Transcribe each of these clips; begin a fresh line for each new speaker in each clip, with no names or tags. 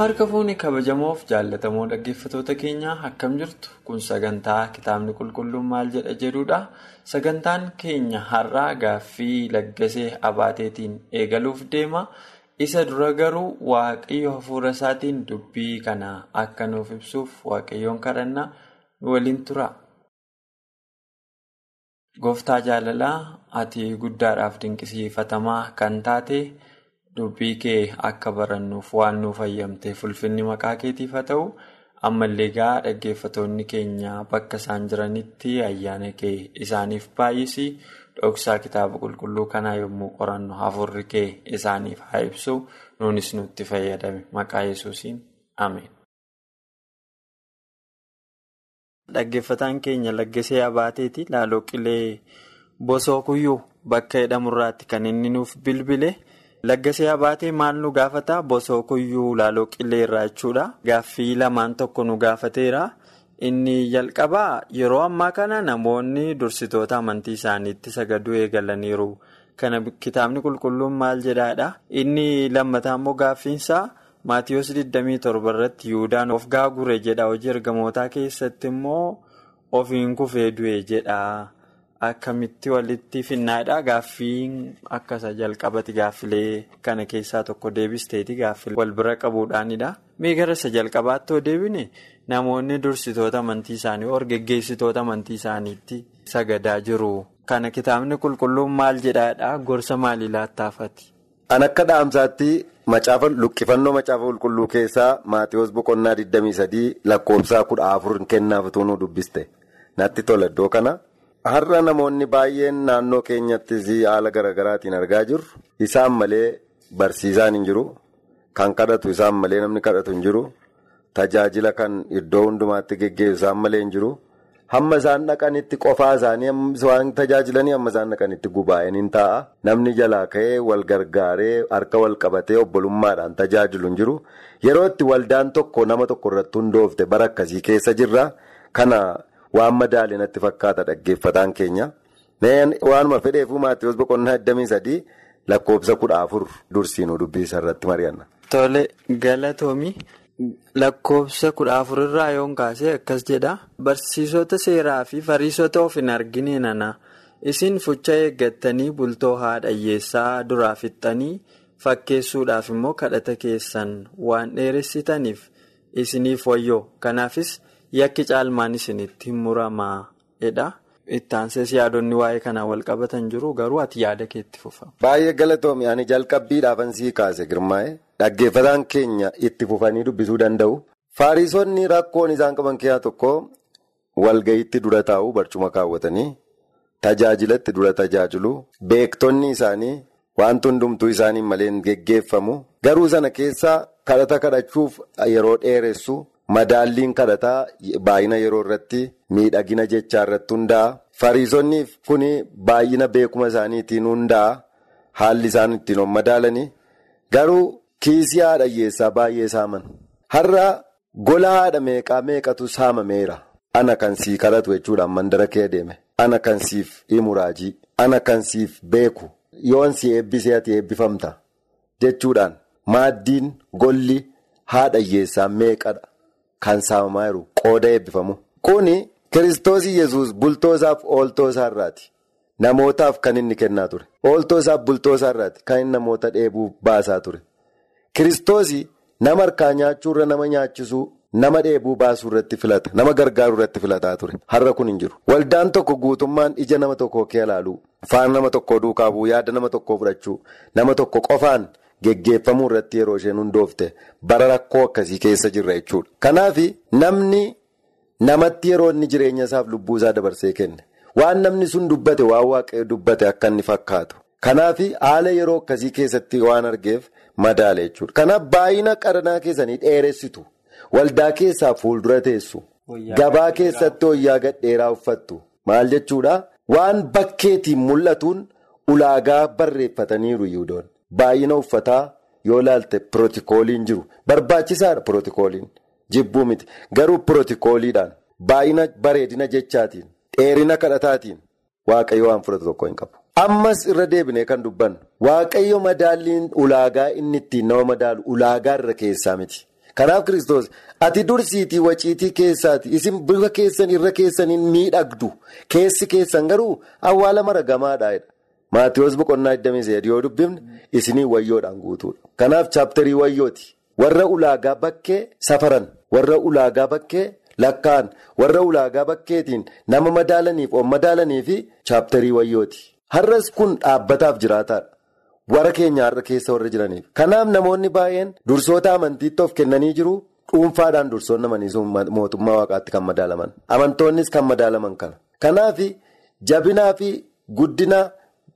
Harka fuunee kabajamoof jaallatamoo dhaggeeffatoota keenyaa akkam jirtu kun sagantaa kitaabni qulqulluun maal jedha jedhudha sagantaan keenya har'aa gaaffii laggasee abaateetiin eegaluuf deema isa dura garuu waaqayyo hafuura isaatiin dubbii kana akka nuuf ibsuuf waaqayyoon kadhannaa waliin tura. gooftaa jaalalaa ati guddaadhaaf dinqisiifatamaa kan taate. Dubbii kee akka barannuuf waan nuuf fayyamteef ulfinni maqaa keetiif haa ta'u. Ammallee gaa dhaggeeffatoonni keenya bakka isaan jiranitti ayyaana kee isaaniif baay'isi. Dhoksaa kitaaba qulqulluu kanaa yommuu qorannu hafuurri kee isaaniif haa ibsu. Nuunis nutti fayyadame. Maqaa yesuusiin. Ameen. dhaggeeffataan keenya laggasee abaateeti. Laaloo qilee bosoo kuyyuu bakka jedhamurraatti kan inni nuuf bilbile. Laggasee abaatee maal nu gaafata bosoo kuyyuu laaloo qilee irraa jechuudha. Gaaffii lamaan tokko nu gaafateera. Inni jalqabaa yeroo ammaa kana namoonni dursitoota amantii isaaniitti sagaduu eegalaniiru. Kana kitaabni qulqulluun maal jedhaadha. Inni lammataa immoo gaaffiinsaa Maatiyoos 27 irratti Yihuudaan of gaagure jedha. Hojii ergamootaa keessatti immoo ofiin kufee du'e jedha. Akkamitti walitti finnaadha gaaffiin akkasa jalqabati gaaffilee kana keessaa tokko deebisteeti gaaffilee wal bira qabuudhaanidha. Mee gara isa jalqabaatti yoo deebine namoonni dursitoota amantii isaanii orgaggeessitoota amantii isaaniitti sagadaa jiru. Kana kitaabni qulqulluun maal jedhaadha gorsa maalii laattaafati?
An akka dhaamsaatti luqqifannoo macaafa qulqulluu keessaa Maatiyoos boqonnaa 23 lakkoofsaa 14 kennaaf utuu nu dubbiste natti tola iddoo kana. Har'a namoonni baay'een naannoo keenyattis haala garaagaraatiin argaa jirru. Isaan malee barsiisaan hin jiru. Kan kadhatu isaan malee namni kadhatu hin jiru. Tajaajila kan iddoo hundumaatti geggeessu isaan malee hin jiru. Hamma isaan dhaqanitti qofaa isaanii waan tajaajilanii hamma isaan dhaqanitti gubaa'een hin taa'a. Namni jalaa ka'ee wal gargaaree harka wal qabatee obbolummaadhaan tajaajilu hin jiru. Yeroo itti waldaan tokko nama tokko irratti hundoofte bara akkasii keessa jirra. Kana. Waan madaalee natti fakkaata dhaggeeffataan keenya. Waanuma fedheefuu Maatiyoos boqonnaa 23 lakkoofsa 14 dursiinuu dubbisa irratti mari'anna.
Tole galatoomii lakkoofsa 14 irraa yoon kaasee akkas jedha. Barsiisota seeraa fi fariisota of hin argine nana isin fucha eeggattanii bultoo haadha hiyyeessaa duraa fixxanii fakkeessuudhaaf immoo kadhata keessan waan dheeressitaniif isiniif wayyoo kanaafis. Yakki caalmaan isinitti muramaa. Ittaansees yaadonni waa'ee kanaa wal qabatan jiru garuu ati yaada keetti fufama.
Baay'ee galatoomi ani jalqabbiidhaafan sii kaase girmaa'e dhaggeeffataan keenya itti fufanii dubbisuu danda'u. Fariisonni rakkoon isaan qaban keessaa tokko walgayiitti dura taa'u barcuma kaawwatanii tajaajilatti dura tajaajilu beektonni isaanii wanti hundumtuu isaanii malee geggeeffamu garuu sana keessaa kadhata kadhachuuf yeroo dheeressu. Madaalliin kadhataa baay'ina yeroo irratti miidhagina jechaa irratti hundaa'a. Fariisonni kun baay'ina beekuma isaaniitiin hundaa'a. Haalli isaan ittiin madaalanii garuu kiisii haadha hiyyeessaa baay'ee saaman. Har'a gola haadha meeqaa meeqatu saamameera. Ana kan sii kadhatu jechuudhaan mandara kee deeme. Ana kan siif himuraajii. Ana kan siif beeku. Yoon si eebbisee ati eebbifamta jechuudhaan maaddiin golli haadha hiyyeessaa meeqadha. Kan saamamaa jiru qooda eebbifamu. Kuni kiristoos yesus bultoo isaaf ooltoo isaarraati. Namootaaf kan inni kennaa ture. Ooltoo isaaf bultoo isaarraati kan inni namoota dheebuu baasaa ture. Kiristoos nama harkaa nyaachuurra nama nyaachisuu nama dheebuu baasuu irratti filata. Nama gargaaruu irratti filataa ture. Har'a kun hin jiru. Waldaan tokko guutummaan ija nama tokkoo kee ilaaluu. Faana nama tokkoo duukaa bu'uu yaada nama tokkoo fudhachuu. Nama tokko qofaan. Geggeeffamuu irratti yeroo isheen hundoofte bara rakkoo akkasii keessa jirra jechuudha. Kanaaf namni namatti yeroo inni jireenya isaaf lubbuu isaa dabarsee kenne waan namni sun dubbate waan waaqayyo dubbate akka inni fakkaatu. Kanaaf haala yeroo akkasii keessatti waan argeef madaala jechuudha. Kanaaf baay'ina qaranaa keessanii dheeressitu waldaa keessaa fuuldura teessu gabaa keessatti wayyaa gadheeraa uffattu. Maal jechuudha? Waan bakkeetiin mul'atuun ulaagaa barreeffataniiru yihudoon baay'ina uffataa yoo laalte pirootokooliin jiru barbaachisaadha pirootokooliin. Jibbuu miti garuu pirootokooliidhaan baay'ina bareedina jechaatiin dheerina kadhataatiin waaqayyo waan fudhatu tokko hin qabu. Ammas irra deebinee kan dubbannu waaqayyo madaalliin ulaagaa inni ittiin nama madaalu ulaagaa irra keessaa miti. Kanaaf kiristoos ati dursiitii waciitii keessaati isin bifa keessan irra keessaniin miidhagdu keessi keessan garuu awwaala maragamaadha. Maatiyoos boqonnaa 23 yoo dubbifne isinii wayyoodhaan guutuudha. Kanaaf chaaptarii wayyooti. Warra ulaagaa bakkee safaran warra ulaagaa bakkee lakkaa'an warra ulaagaa bakkeetiin nama madaalaniif on madaalanii fi chaaptarii wayyooti. Har'as kun dhaabbataaf jiraataadha. Warra keenya har'a keessa warra jiraniif. Kanaaf namoonni baay'een dursoota amantiitti of kennanii jiru. Dhuunfaadhaan dursoonni amanii mootummaa waaqaatti kan madaalaman. Amantoonnis kan madaalaman kana. Kanaaf jabinaa fi guddina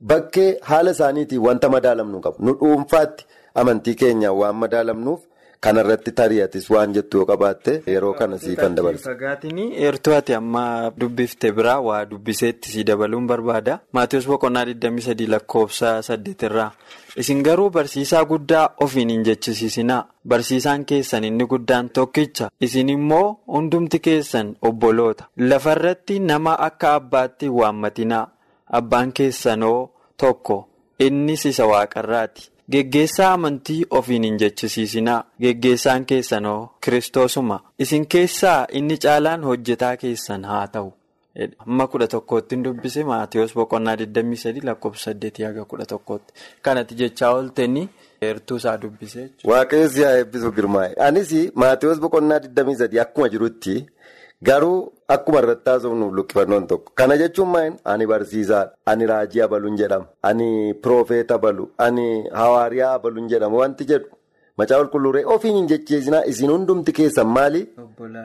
bakkee haala isaaniitiin wanta madaalamnu qabu. Nu dhuunfaatti amantii keenyaan waan madaalamnuuf. Kanarratti tari'atis waan jettu yoo qabaatte yeroo kana sii kan dabarsu.
Fagaatiin eertuu ati amma dubbifte biraa waa dubbiseetti si dabaluun barbaada. Maatiyoos boqonnaa 23 lakkoofsa 8 irraa. Isin garuu barsiisaa guddaa ofiin hin jechisiisinaa. Barsiisaan keessan inni guddaan tokkicha. Isin immoo hundumti keessan obboloota. Lafarratti nama akka abbaatti waammatinaa. Abbaan keessanoo tokko. Innis isa waaqarraati. Geggeessaa amantii ofiin hin jechisiisinaa geggeessaan keessanoo kiristoosuma isin keessaa inni caalaan hojjetaa keessan haa ta'u. Amma kudha tokkootti dubbise Maatiyoos boqonnaa 23 lakkoofsa 8 haga kudha tokkootti kanatti jechaa ooltanii heertuu isaa dubbise.
Waaqayyo si haa eebbisu girmaa'e. Anis Maatiyoos boqonnaa 23 akkuma jirutti garuu akkuma irratti haasofnuuf lukkifannoon tokko. Kana jechuun maal ani barsiisaadha. Ani raajii abaluun jedhama. Ani piroofeeta abalu. Ani hawaariyaa abaluun jedhama. Wanti jedhu macaa qulqulluuree ofiin hin jecheesinaa isin hundumti keessan maali?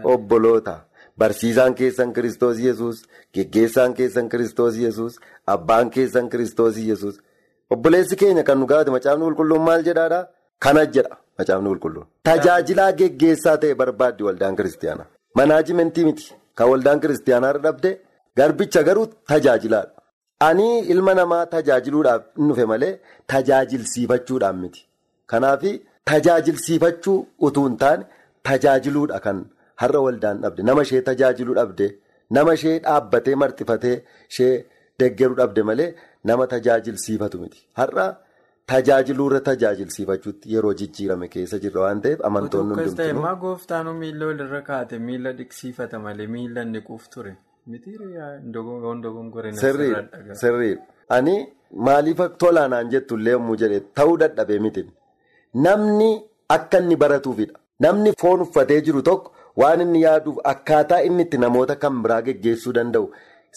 Obboloota. Barsiisaan keessan kiristoos yesus geggeessaan keessan kiristoos yesus abbaan keessan kiristoos yesus obboleessi keenya kan nu gaafate macaafni qulqulluun maal jedhaadhaa? Kana jedha macaafni qulqulluun. Tajaajilaa geggeessaa ta'e barbaaddi waldaan kiristaanaa. Manaajimentii miti. Kan waldaan kiristaanaa irra dhabde garbicha garuu tajaajilaadha. Ani ilma namaa tajaajiluudhaaf dhufe malee tajaajilsiifachuudhaan miti. Kanaaf tajaajilsiifachuu utuu hin taane tajaajiluudha kan har'a waldaan dhabde. Nama ishee tajaajiluu dhabde, nama ishee dhaabbatee marxifatee ishee deggeruu dhabde malee nama tajaajilsiifatu miti. Har'a tajaajiluurra tajaajilsiifachuutti yeroo jijjiirame keessa jirra waan ta'eef amantoonni hundumtuu.
Ammaa gooftaanuu miila walirra kaa'ate miila dhiqsiifata malee miila niquuf ture.
Sirriidha. Ani maaliif tolaanaan jettullee yommuu jedhee ta'uu dadhabee miti. Namni akka inni baratuufidha. Namni foon uffatee jiru tokko waan inni yaaduuf akkaataa inni itti namoota kan biraa geggeessuu danda'u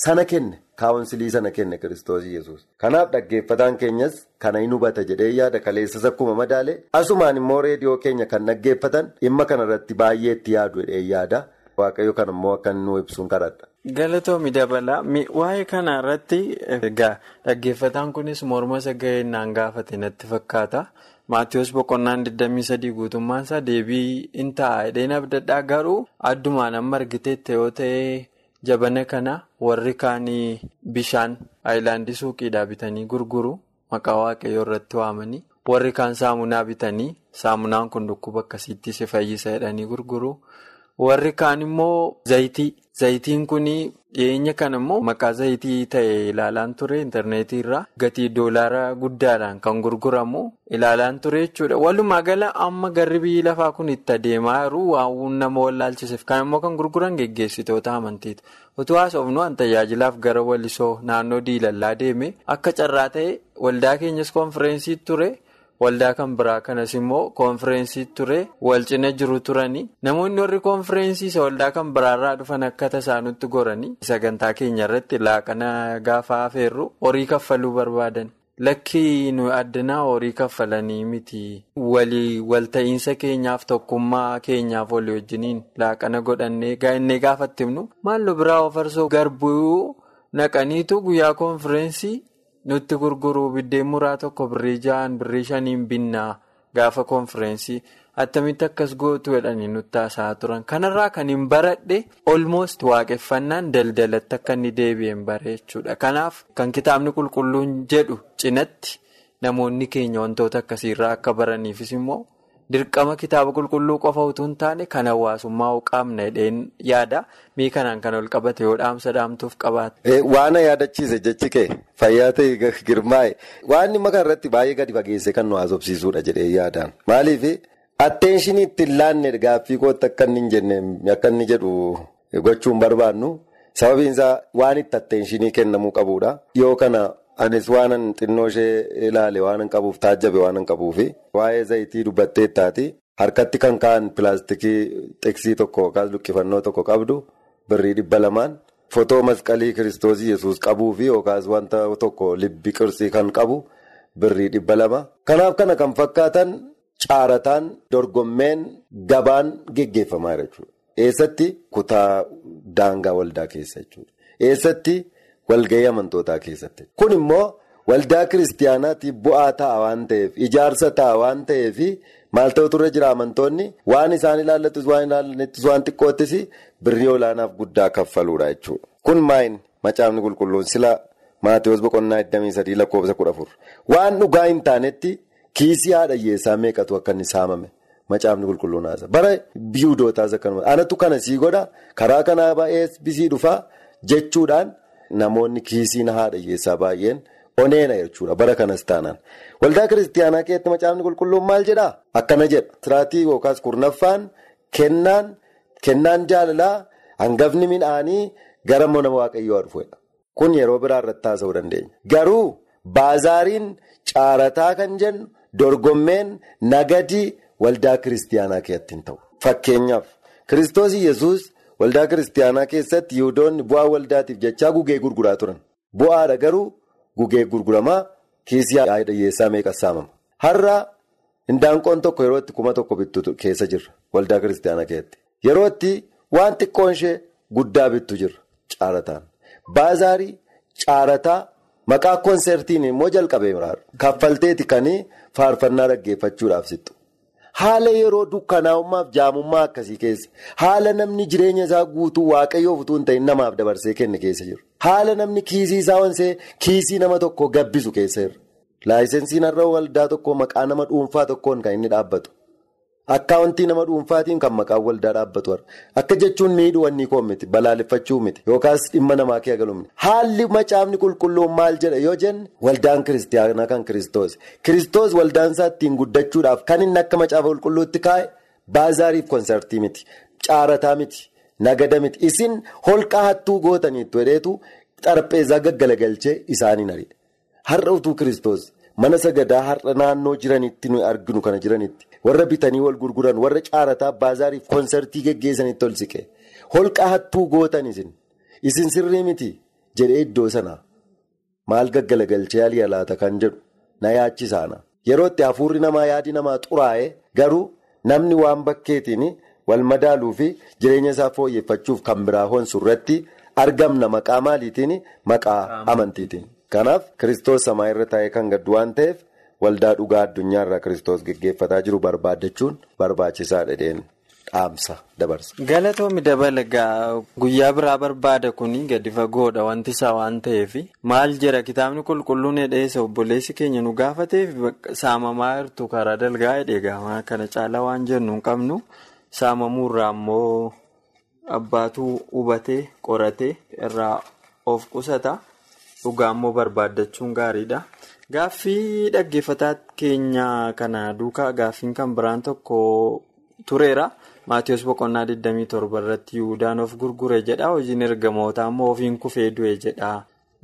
sana kenne kaawunsilii sana kenne kiristoos yesus Kanaaf dhaggeeffataan keenyas kana hin hubata jedhee yaada kaleessas akkuma madaale asumaan immoo reediyoo keenya kan dhaggeeffatan dhimma kanarratti baay'ee itti yaadu jedhee yaada. Waaqayyo kan immoo akka nu ibsuun kadhadha.
Galatoomi dabala waa'ee kana irratti dhaggeeffataan kunis morma isa ga'ee naan gaafate natti fakkaata. Maatiyoos boqonnaan 23 guutummaan deebii hin ta'a. Hidheen abdadhaa garuu addumaan amma argiteetti yoo ta'e jabana kana warri kaanii bishaan aayilaandii suuqiidhaa bitanii gurguru maqaa waaqayyoo irratti waamanii warri kaan saamunaa bitanii saamunaan kun dhukkuba akkasiitti si fayyisa jedhanii gurguru. Warri kaan immoo zayitii. Zayitiin kun dhiyeenya kana immoo maqaa zayitii ta'e ilaalaan ture intarneetii irraa gatii doolaara guddaadhaan kan gurguramu ilaalaan ture jechuudha. Walumaa gala amma garri biyyi lafaa kun itti adeemaa jiru waan nama wallaalchiseef kan immoo kan gurguran geggeessitoota amantiiti. Utuu haasofnu an tajaajilaaf gara walisoo naannoo diilallaa deeme akka carraa ta'e waldaa keenyas konfireensii ture. Waldaa kan biraa kanas immoo konfireensii ture wal cina jiru turanii namoonni warri konfireensii isa waldaa kan biraarraa dhufan akka tasaanutti goranii sagantaa keenya irratti laaqana gaafa afeerru horii kaffaluu barbaadan. Lakkii nu addanaa horii kaffalanii miti. Walii walta'iinsa keenyaaf tokkummaa keenyaaf walii wajjiniin laaqana godhannee gaa'innee gaafatti himnu maallu biraa ofarsoo garbuu naqaniitu guyyaa koonfireensii nutti gurguruu biddeen muraa tokko birrii ja'an birrii shaniin binnaa gaafa koonfireensii. attamitti akkas gootu jedhanii nutti haasa'aa turan kanarraa kan hin baradhe olmoost waaqeffannaan daldalatti akka inni deebi'een bare jechuudha kanaaf kan kitaabni qulqulluun jedhu cinatti namoonni keenya wantoota akkasiirraa akka baraniifis immoo dirqama kitaaba qulqulluu qofa utuu hin taane kan hawaasummaa qaamna hidheen yaada mii kanaan kan ol qabate yoo dhaamsa dhaamtuuf qabaate.
Waan yaadachiise jechi kee fayyaa ta'e girmaa'e waan dhimma kanarratti baay'ee gadi fageesse kan nu haasofsiisudha jedhee yaadaan maaliif. Atteenshini ittiin laanne gaaffii kootti akka inni jedhu gochuun barbaadnu sababiin isaa waan itti atteenshini kennamuu qabudha. Yoo kana anis waanan xinnoo ishee ilaale waanan qabuuf taajjabe waanan qabuufi waa'ee zayitii dubbattee taati harkatti kan ka'an pilaastikii xiksii tokko yookaas luqqifannoo tokko qabdu birrii dhibba lamaan fotoo masqalii kiristoosii yesuus qabuufi yookaas wanta tokko libbi qirsii kan qabu birrii dhibba lama. Kanaaf kana kan fakkaatan. Caarataan dorgommeen gabaan geggeeffamaa jechuudha. Eessatti kutaa daangaa waldaa keessa jechuudha. Eessatti walgahii amantootaa keessatti. Kun immoo waldaa kiristaanaatiif bu'aa ta'a waan ta'eef ijaarsa ta'a waan ta'eef maal ta'utu irra jira amantoonni waan isaan ilaallattus waan ilaallattus waan xiqqoottis birrii olaanaaf guddaa kaffaluudha jechuudha. Kun maayin macaafni qulqulluun sila Maatiyoos boqonnaa 23 lakkoofsa 14 waan dhugaa hin taanetti. Kiisii haadha hiyyeessaa meeqatu akka inni saamame macaafni qulqulluun haasa bara biyyootaasaa akkanuma anatu kana sii godha karaa kanaa baay'ee bisii dhufaa jechuudhaan namoonni kiisiin haadha hiyyeessaa baay'een oneena jechuudha bara kanas taanaan waldaa kiristaanaa keessatti macaafni qulqulluun maal jedhaa akkana jedha siraatii yookaas kurnaffaan kennaan kennaan jaalalaa hangafni midhaanii gara mana waaqayyoo dhufedha kun yeroo biraa irratti haasa'uu dandeenya garuu baazaariin caarataa kan jennu. Dorgommeen nagadii waldaa kiristaanaa keessatti hin ta'u. Fakkeenyaaf kiristoos yesus waldaa kiristaanaa keessatti yihudoonni bu'aa waldaatiif jechaa gugee gurguraa turan. Bu'aadha garuu gugee gurguramaa kiisii hiyyeessaa meeqa saamama. Har'a indaanqoon tokko yeroo itti kuma tokko bittu keessa jirra waldaa kiristaanaa keessatti. Yeroo itti waan xiqqoon ishee guddaa bittu jirra caarataan. Baazaarii caarataa. Maqaa konsertiin immoo jalqabee muraara. Kaffalteeti kan faarfannaa dhaggeeffachuudhaaf sittu. Haala yeroo dukkanaa'ummaaf jaamummaa akkasii keessa haala namni jireenya isaa guutuu waaqayyoof utuu hin ta'in namaaf dabarsee kenne keessa jiru. Haala namni kiisii isaa wansee kiisii nama tokko gabbisu keessa jira. Laayisensiin har'a waldaa tokko maqaa nama dhuunfaa tokkoon kan inni dhaabbatu. Akkaawuntii nama dhuunfaatiin kan maqaan waldaa dhaabbatu akka jechuun miidhuu wanni koo miti balaaleffachuu miti yookaas dhimma namaa kee galu miti. Haalli macaafni qulqulluun maal jedha yoo jenne waldaan kiristaanaa kan kiristoos. Kiristoos waldaan isaa ittiin guddachuudhaaf kan inni akka macaafa qulqulluutti kaa'e baazaariif konsartii miti caarataa miti nagada miti. Isin holqaa hattuu gootaniitu hedheetu xarpheezaa gaggalagalchee isaaniin ariidha. Har'a utuu kiristoos mana sagadaa har'a naannoo jiranitti nuyi arginu kana jiranitti. Warra bitanii wal gurguran warra caarataa baazaariif konsartii geggeessanitti ol siqe holqa hattuu gootan isin. Isin sirrii miti jedhee iddoo sana. Maal gaggalagalchee alii alaata kan jedhu? Na yaachisaana yeroo itti hafuurri namaa yaadi namaa xuraa'e garuu namni waan bakkeetiin wal madaaluu fi jireenya isaa fooyyeffachuuf kan biraa honsu irratti argamna maqaa maaliitiin? Maqaa amantiitiin. Kanaaf kiristoos samaa irra taa'ee kan gaddu waan ta'eef. Waldaa dhugaa addunyaa irraa kiristoos geggeeffataa jiru barbaaddachuun barbaachisaadha dheen dhaamsa dabarsa.
Galatoomi dabala guyyaa biraa barbaada kuni gadi fagoodha wanti isaa waan ta'eef maal jira? Kitaabni qulqulluun hedheessa obboleessi keenya nu gaafateef saamamaa jirtu karaa dalgaa hedheegamaa kana caalaa waan jennu hin qabnu. Saamamuurraa immoo abbaatu hubatee qoratee irraa of qusata dhugaa immoo barbaaddachuun gaariidha. Gaaffii dhaggeeffataa keenya kana duukaa gaaffiin kan biraan tokko tureera. Maatiyoos boqonnaa 27 irratti Yihuudaan of gurgure jedha. Hojiin ergamootaa immoo ofiin kufee du'e jedha.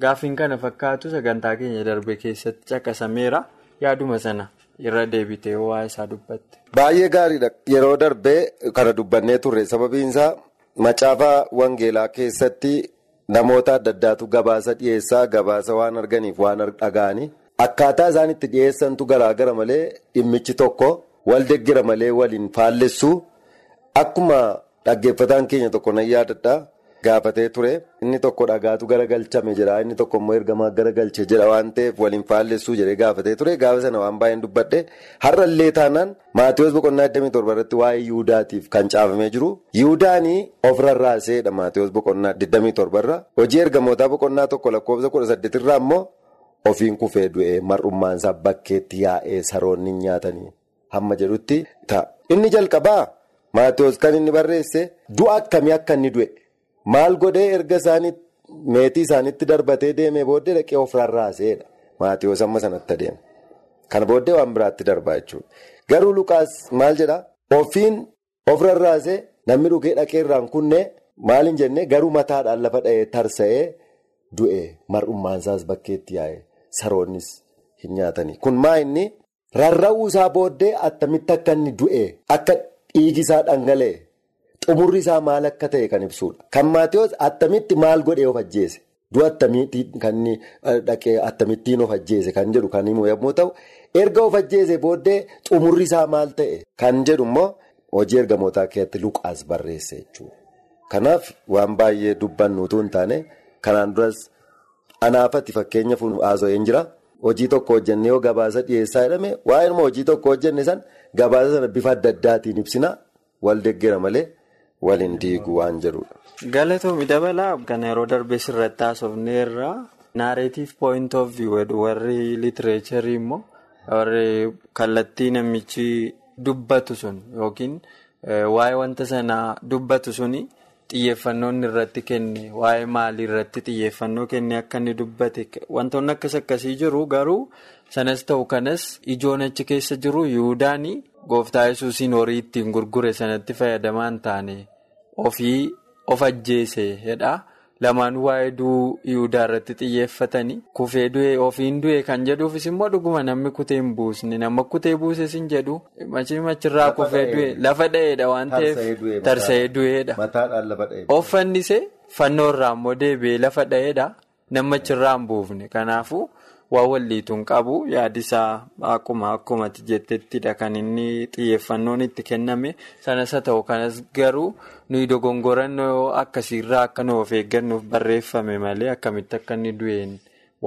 Gaaffiin kana fakkaatu sagantaa keenya darbe keessatti caqasameera. Yaaduma sana irra deebitee waa isaa dubbatte.
Baay'ee gaariidha. Yeroo darbee kana dubbannee turre sababiin isaa macaafa wangeelaa keessatti namoota adda addaatu gabaasa dhiyeessaa gabaasa waan arganiif waan dhaga'anii. akkaataa isaan itti dhiyeessantu garaagara malee dhimmichi tokko wal deggera malee waliin faallessu akkuma dhaggeeffataan keenya tokko nan yaadadha. Gaafatee ture. Inni tokko dhagaatu garagalchame jira. Inni tokko immoo ergamaa garagalche jira. Waan ta'eef waliin faallessuu jedhee gaafatee ture. Gaafa sana waan baay'een dubbadhe har'allee taanaan Maatiyoos boqonnaa 27 irratti waa'ee Yihudaatiif kan caafamee jiru. Yihudaanii of rarraaseedha Maatiyoos boqonnaa 27 irra hojii ergamootaa boqonnaa tokko lakkoofsa 18 irraa immoo ofiin kufee du'ee mar'ummaansaa bakkeetti yaa'ee saroonni nyaatanii hamma jedhutti ta'a. Inni jalqabaa? Maatiyoos kan inni barreesse du'a akkamii akka inni du'e. Maal godhee erga isaanii meetii isaaniitti darbatee deemee booddee dhaqee of rarraaseedha. Maatiyoos amma sanatti adeema. Kana booddee waan biraatti darbaa jechuudha. Garuu Lukaas maal jedhaa? Ofiin of rarraasee namni dhugee dhaqee irraan kunne maal hin jennee garuu mataadhaan lafa dha'ee tarsa'ee du'e mar'ummaansaas bakkeetti yaa'e saroonnis hin nyaatanii. Kun maa inni rarra'uu isaa booddee attamitti akka inni du'e akka dhiigisaa dhangala'e. Xumurri isaa maal akka ta'e kan ibsudha. Kan Maatiyoos attamitti maal godhee of ajjeese? Du'a attamitti kan dhaqee attamittiin of ajjeese kan jedhu kan himu yommuu ta'u, erga of ajjeese booddee xumurri isaa maal ta'e kan jedhu immoo hojii ergamootaa keessatti Luqaas barreesse jechuudha. Kanaaf waan baay'ee dubbannu utuu hin taane kanaan duras anaafatti fakkeenya haasa'een jira. Hojii tokko hojjennee yoo gabaasa dhiyeessaa jedhame waa'ee hojii tokko hojjenne san gabaasa sana bifa adda addaatiin ibsina wal deggera malee. Waliin diiguu waan jedhudha.
Galatoomii dabalaa kan yeroo darbee sirratti haasofnee irraa naareetiif point of view warri litireecharii immoo warri kallattii namichi dubbatu sun yookiin waa'ee wanta sanaa dubbatu suni xiyyeeffannoon irratti kenne waa'ee maalii irratti xiyyeeffannoo kenne akka inni dubbate wantoonni akkas akkasii jiru garuu sanas ta'u kanas ijoon achi keessa jiru yihudaanii. Gooftaa yesuusiin horii ittiin gurgure sanatti fayyadamaa hin taane ofii of ajjeese jedha. Lamaan waa'ee du'uu Yihudaa irratti xiyyeeffatanii kufee du'e ofiin du'e kan jedhuufis immoo dhuguma namni kutee hin buusne nama kutee buuses hin jedhu machii machirraa kufee du'e lafa dha'eedha waan ta'eef tarsa'ee du'eedha. Offannise fannoo irraa immoo deebi'ee lafa dha'eedha namachirraa hin buufne kanaafuu. Waan walliituun qabu yaadisaa akkuma akkumatti jettettidha kan inni xiyyeeffannoon itti kenname sanas haa ta'u kanas garuu nuyi dogongorannoo akkasiirraa akka nu of eeggannuuf barreeffame malee akkamitti akka inni du'een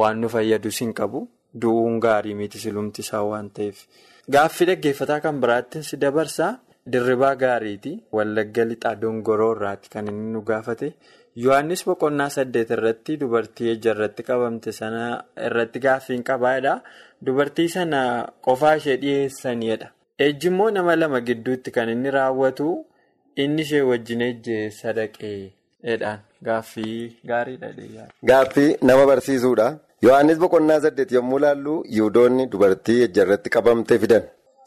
waan nu fayyadus hin qabu du'uun gaarii miti silumti isaa waan ta'eef. Gaaffii dhaggeeffataa kan biraatti si dabarsaa dirribaa gaariiti wallagga lixaa dongoroo irraati kan inni nu gaafate. Yohaannis boqonnaa saddeet irratti dubartii ejja irratti qabamte sana irratti gaaffiin qabaadha. Dubartii sana qofaa ishee dhiyeessanidha. Ejji immoo nama lama gidduutti kan inni raawwatu inni ishee wajjin ejjee sadaqeedhaan gaaffii gaariidha.
Gaaffii nama barsiisuudha. Yohaannis boqonnaa saddeet yommuu ilaallu yihudoonni dubartii ejja irratti qabamte fidan.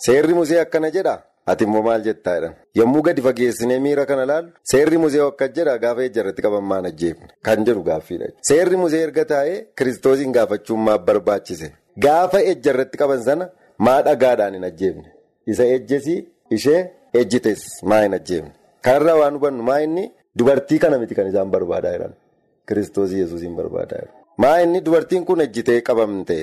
Seerri musee akkana jedha. Ati immoo maal jettaa jedhan yommuu gadi fageessinee miira kana laallu seerri musee akka jedha gaafa ejja irratti qabamaan ajjeefne? Kan jedhu gaaffiidha. Seerri musee erga taa'ee kiristoosiin gaafachuun maaf barbaachise. Gaafa ejja irratti qaban sana maa dhagaadhaan hin ajjeefne? Isa ejjesii ishee ejjites maa hin ajjeefne? Kanarraa waan hubannu maa inni? Dubartii kana miti kan isaan barbaadaa jiran. Kiristoosii yesuusiin barbaadaa jiran. Maa inni dubartiin kun ejjitee qabamte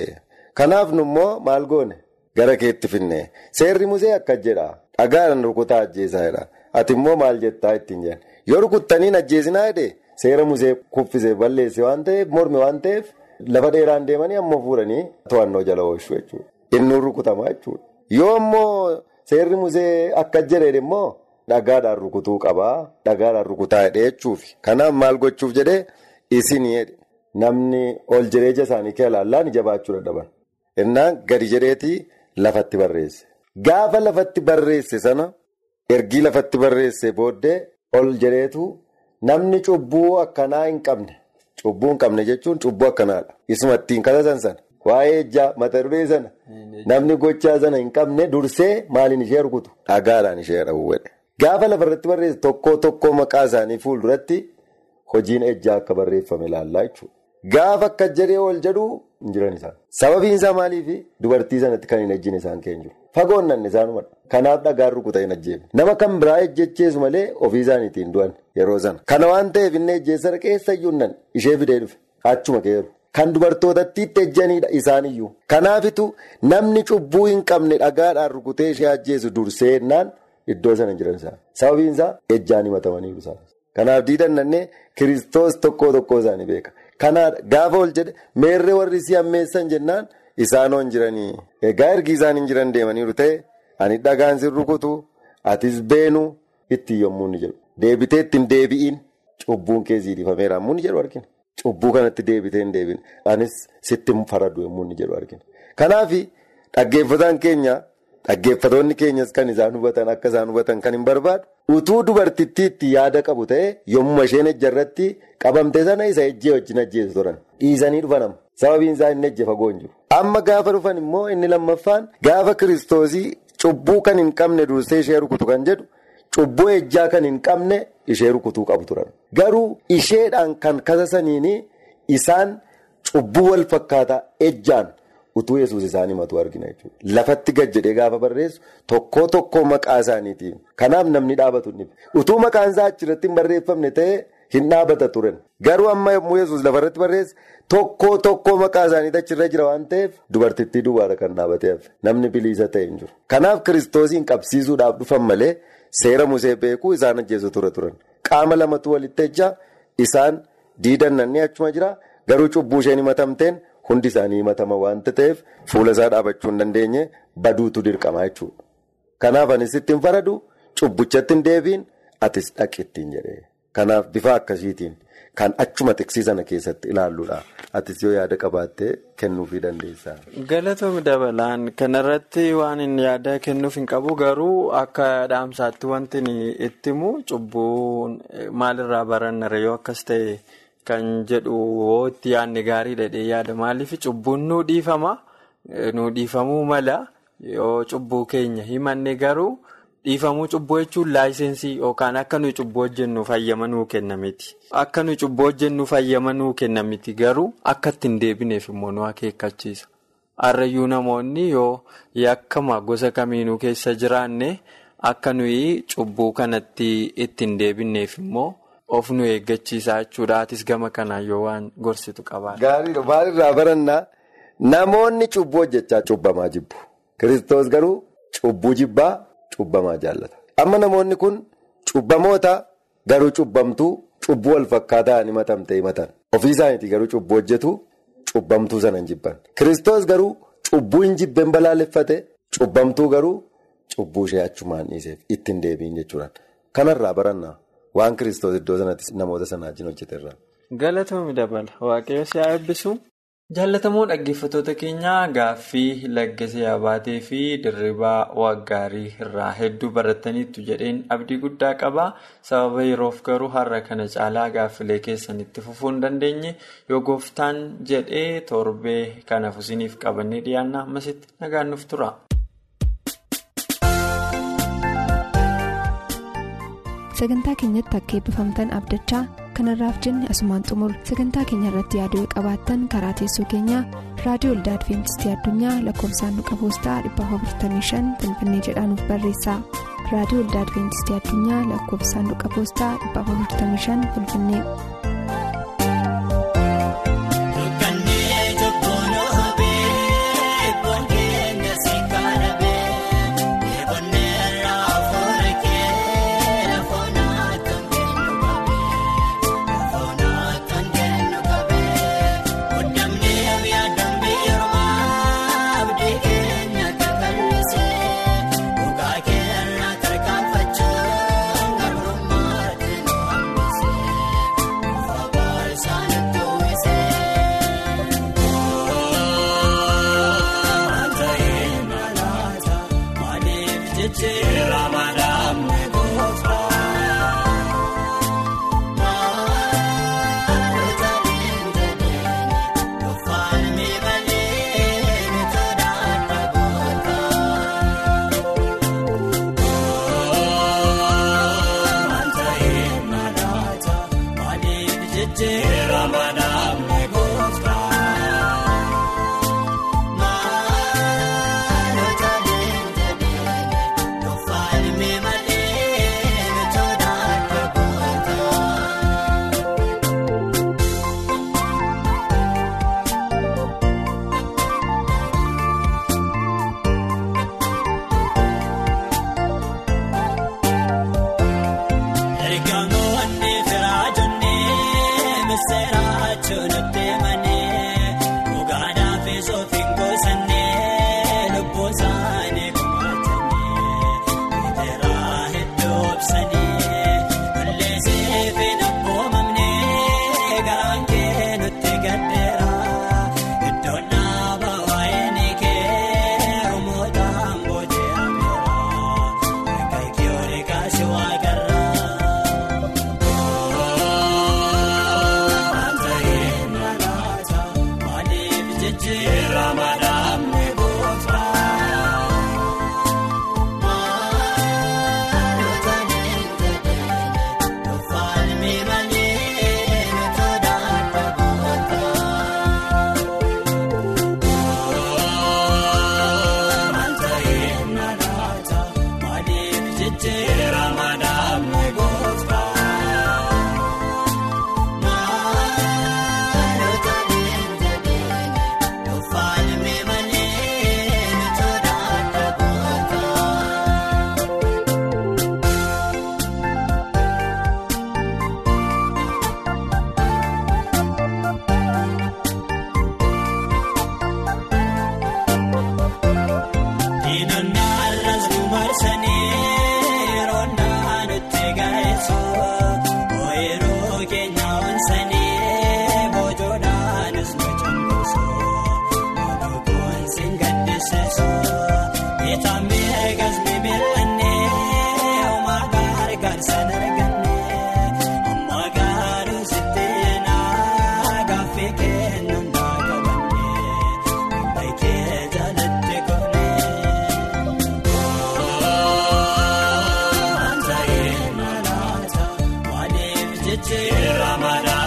kanaaf nu immoo maal goone? Gara keetti finne seerri musee akka jedha. Dhagaadhaan rukutaa ajjeesaa jedha. Ati immoo maal jettaa ittiin jedhan. Yoo rukuttaniin ajjeesinaa jedhee seera musee kuffisee balleesse waan ta'eef morme waan ta'eef lafa dheeraan deemanii ammoo fuudhanii to'annoo jala oolchuu jechuudha. Inni rukutamaa jechuudha. Yoo immoo seerri musee akka jedhee immoo dhagaadhaan rukutuu qabaa. Dhagaadhaan rukutaa jedhee jechuufi. Kanaaf maal gochuuf jedhee isin jedhe namni ol jireenya isaanii kee ilaallaan jabaachuu dadhaban. Innaan gadi jedheetii lafatti barreesse. Gaafa lafatti barreesse sana ergii lafatti barreesse booddee ol jedheetu namni cubbuu akkanaa hin qabne cubbuu hin qabne jechuun cubbuu akkanaadha. Isuma ittiin katasan sana waa'ee ejjaa mata duree sana namni gochaa sana hin qabne dursee maaliin ishee rukutu dhagaadhaan ishee dhawwadhe. Gaafa lafarratti barreesse tokko tokko maqaa isaanii fuulduratti hojiin ejjaa akka barreeffame ilaallaa jechuudha. Gaafa akka jedhee ol jedhu hin jiran isaan. Sababiin isaa maaliifi dubartii sanatti kan hin ejjine isaan keenya jiru. Fagoon nanne isaanumadha. Kanaaf dhagaan rukuta hin ajjeefne. Nama kan biraa ejjecheesu malee ofii isaaniitiin du'an yeroo sana. Kana waan ta'eef inni ejjeessa keessa iyyuu nan ishee fidee dhufe. Achuma keeru. kan dubartootatti ejjanidha isaaniyyuu. Kanaafitu namni cubbuu hin qabne dhagaadhaan rukutee ishee ajjeesu dursee jennaan iddoo sana jiran isaa. Sababiin isaa ejjaan himatamaniiru isaanis. Kanaaf diidannannee kiristoos tokkoo tokkoo isaanii beeka. Kanaaf gaafa ol jedhe meerree warri si ammeessan jennaan isaanoo hin jiranii. Egaa ergi isaan hin jiran deemaniiru ta'e ani dhagaan sin rukutu atis beenu itti yommuu ni jedhu. Deebitee ittiin deebi'iin cubbuun kee ziirifameera yommuu ni jedhu argina. Cubbuu kanatti deebitee hin deebiin anis sitti faradu yommuu ni jedhu argina. Kanaaf dhaggeeffataan keenya dhaggeeffatoonni keenyas kan isaan hubatan akka isaan hubatan kan hin barbaadu. Utuu dubartittiitti yaada qabu ta'e yommuu isheen ejja irratti qabamte sana isa ejjee wajjin ajjeesu turan. Dhiisanii dhufanama. Sababiin isaa hin jiru. Amma gaafa dhufan immoo inni lammaffaan gaafa kiristoosii cubbuu kan hin qabne dursee ishee rukutu kan jedhu cubbuu ejjaa kan hin qabne ishee rukutuu qabu turan. Garuu isheedhaan kan kasasaniini isaan cubbuu wal fakkaataa ejjaan. utuu yesus isaan himatu argina jechuudha. Lafatti gad jedhee gaafa barreessu tokkoo tokkoo maqaa isaaniitiin. Kanaaf namni dhaabatu Utuu maqaan isaa achirratti hin barreeffamne ta'ee hin dhaabata turan. Garuu amma yommuu yesus lafarratti barreesse tokkoo tokkoo maqaa isaaniitu achirra jira waan ta'eef dubartittii duwwaadha kan dhaabateef namni biliisa ta'e hin jiru. Kanaaf kiristoosiin qabsiisuudhaaf dhufan malee seera musee beekuu isaan ajjeesu ture turan. Qaama lamatu walitti ejjaa isaan diidannanni achuma jira garuu cubbuu isheen himatamteen. Hundi isaanii himatama waanta ta'eef fuula isaa dhaabachuu hin dandeenye baduutu dirqama jechuudha. Kanaaf anis ittiin faradu cubbuchatti hin deebiin atis dhaqi ittiin jedhee. Kanaaf bifa akkasiitiin kan achuma tiksii sana keessatti ilaalluudha. Atis yoo yaada qabaattee kennuufii dandeessaa.
Galatoomii dabalaan kanarratti waan inni yaada kennuuf hin qabu garuu akka dhaamsaatti wanti itti himu cubbuu maalirraa baranna yoo akkas ta'e. Kan jedhu itti yaadne gaarii dhedhee yaada maaliif cubbuun nuu dhiifama nuu dhiifamuu mala yoo cubbuu keenya himanne garuu dhiifamuu cubbuu jechuun laayisensii yookaan akka nuyi cubbuu hojjennuuf hayyama nuu kennamiti. Akka nuyi cubbuu hojjennuuf hayyama nuu kennamiti garuu akka ittiin deebineef immoo nu akeekkachiisa. Harrayyuu namoonni yoo yakkama gosa kamiinuu keessa jiraanne akka nuyi cubbuu kanatti ittiin deebineef immoo. Of nu eeggachiisaa jechuudha. Atis gama kanaan yoo waan gorsitu qabaadha.
Gaariidha. Maalirraa barannaa namoonni cubbuu hojjechaa cubbamaa jibbu. Kiristoos garuu cubbuu jibbaa cubbamaa jaallata. Amma namoonni kun cubbamoota garuu cubbamtuu cubbuu wal fakkaataa himatamte himatan. Ofii isaaniitii garuu cubbuu hojjetu cubbamtuu sana hin jibban. Kiristoos garuu cubbuu hin jibben balaaleffate cubbamtuu garuu cubbuu ishee achumaan dhiiseef ittiin deebiin jechuudha. Kanarraa barannaa. Waan kiristoos iddoo sanatti namoota sana wajjin hojjeterra.
Galatoomii dabala. Waaqayyo si haa eebbisu. Jaallatamoo dhaggeeffattoota keenyaa gaaffii laggasee abaatee fi dirribaa waggaarii irraa hedduu barataniitu jedheen abdii guddaa qaba. Sababa yeroof garuu har'a kana caalaa gaaffilee keessanitti fufuu hin dandeenye yoo gooftaan jedhee torbee kanaaf isiniif qabannee dhiyaanna ammasitti nagaan nuuf tura.
sagantaa keenyatti akka eebbifamtan abdachaa kanarraaf jenne asumaan xumur sagantaa keenya irratti yaaduu qabaattan karaa teessoo keenyaa raadiyoo olda adventistii addunyaa lakkoofsaanduqa poostaa 455 finfinnee jedhaanuf barreessa raadiyoo olda adventistii addunyaa lakkoofsaanduqa poostaa 455 finfinnee.
Ramadan.